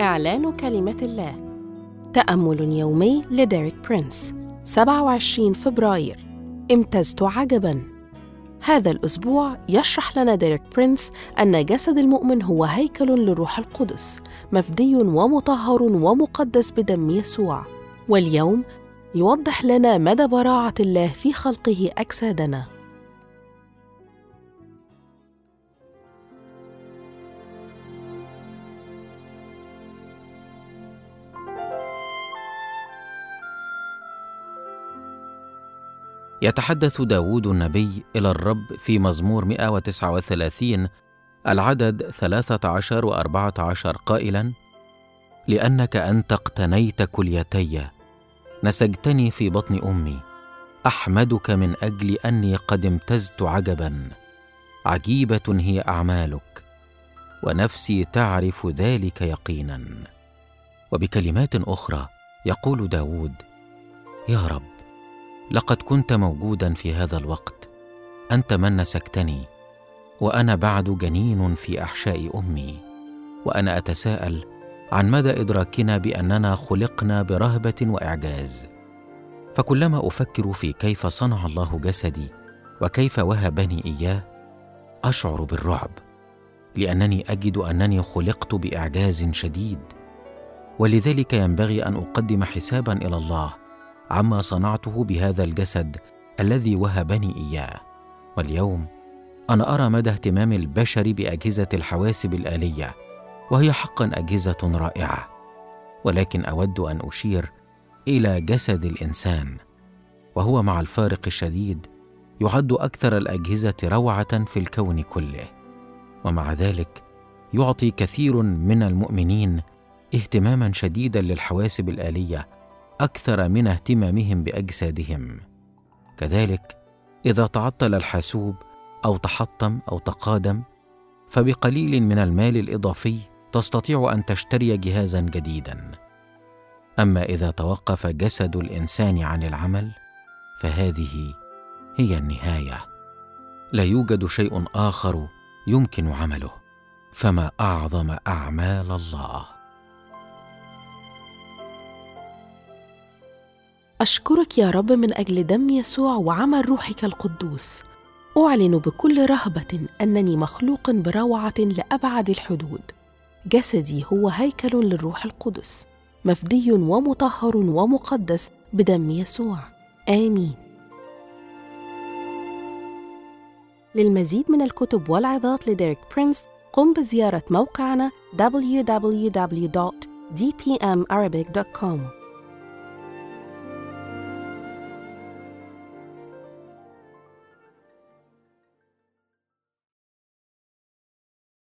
إعلان كلمة الله. تأمل يومي لديريك برينس 27 فبراير. امتزت عجباً. هذا الأسبوع يشرح لنا ديريك برينس أن جسد المؤمن هو هيكل للروح القدس مفدي ومطهر ومقدس بدم يسوع. واليوم يوضح لنا مدى براعة الله في خلقه أجسادنا. يتحدث داود النبي إلى الرب في مزمور 139 العدد 13 و 14 قائلا لأنك أنت اقتنيت كليتي نسجتني في بطن أمي أحمدك من أجل أني قد امتزت عجبا عجيبة هي أعمالك ونفسي تعرف ذلك يقينا. وبكلمات أخرى يقول داود يا رب لقد كنت موجودا في هذا الوقت. أنت من نسكتني وأنا بعد جنين في أحشاء أمي. وأنا أتساءل عن مدى إدراكنا بأننا خلقنا برهبة وإعجاز. فكلما أفكر في كيف صنع الله جسدي وكيف وهبني إياه أشعر بالرعب لأنني أجد أنني خلقت بإعجاز شديد. ولذلك ينبغي أن أقدم حسابا إلى الله عما صنعته بهذا الجسد الذي وهبني إياه. واليوم أنا أرى مدى اهتمام البشر بأجهزة الحواسب الآلية وهي حقا أجهزة رائعة ولكن أود أن أشير إلى جسد الإنسان وهو مع الفارق الشديد يعد أكثر الأجهزة روعة في الكون كله ومع ذلك يعطي كثير من المؤمنين اهتماما شديدا للحواسب الآلية أكثر من اهتمامهم بأجسادهم. كذلك إذا تعطل الحاسوب أو تحطم أو تقادم فبقليل من المال الإضافي تستطيع أن تشتري جهازا جديدا. أما إذا توقف جسد الإنسان عن العمل فهذه هي النهاية. لا يوجد شيء آخر يمكن عمله فما أعظم أعمال الله. أشكرك يا رب من أجل دم يسوع وعمل روحك القدوس. أعلن بكل رهبة أنني مخلوق بروعة لأبعد الحدود. جسدي هو هيكل للروح القدس مفدي ومطهر ومقدس بدم يسوع. آمين. للمزيد من الكتب والعظات لديريك برينس قم بزيارة موقعنا www.dpmarabic.com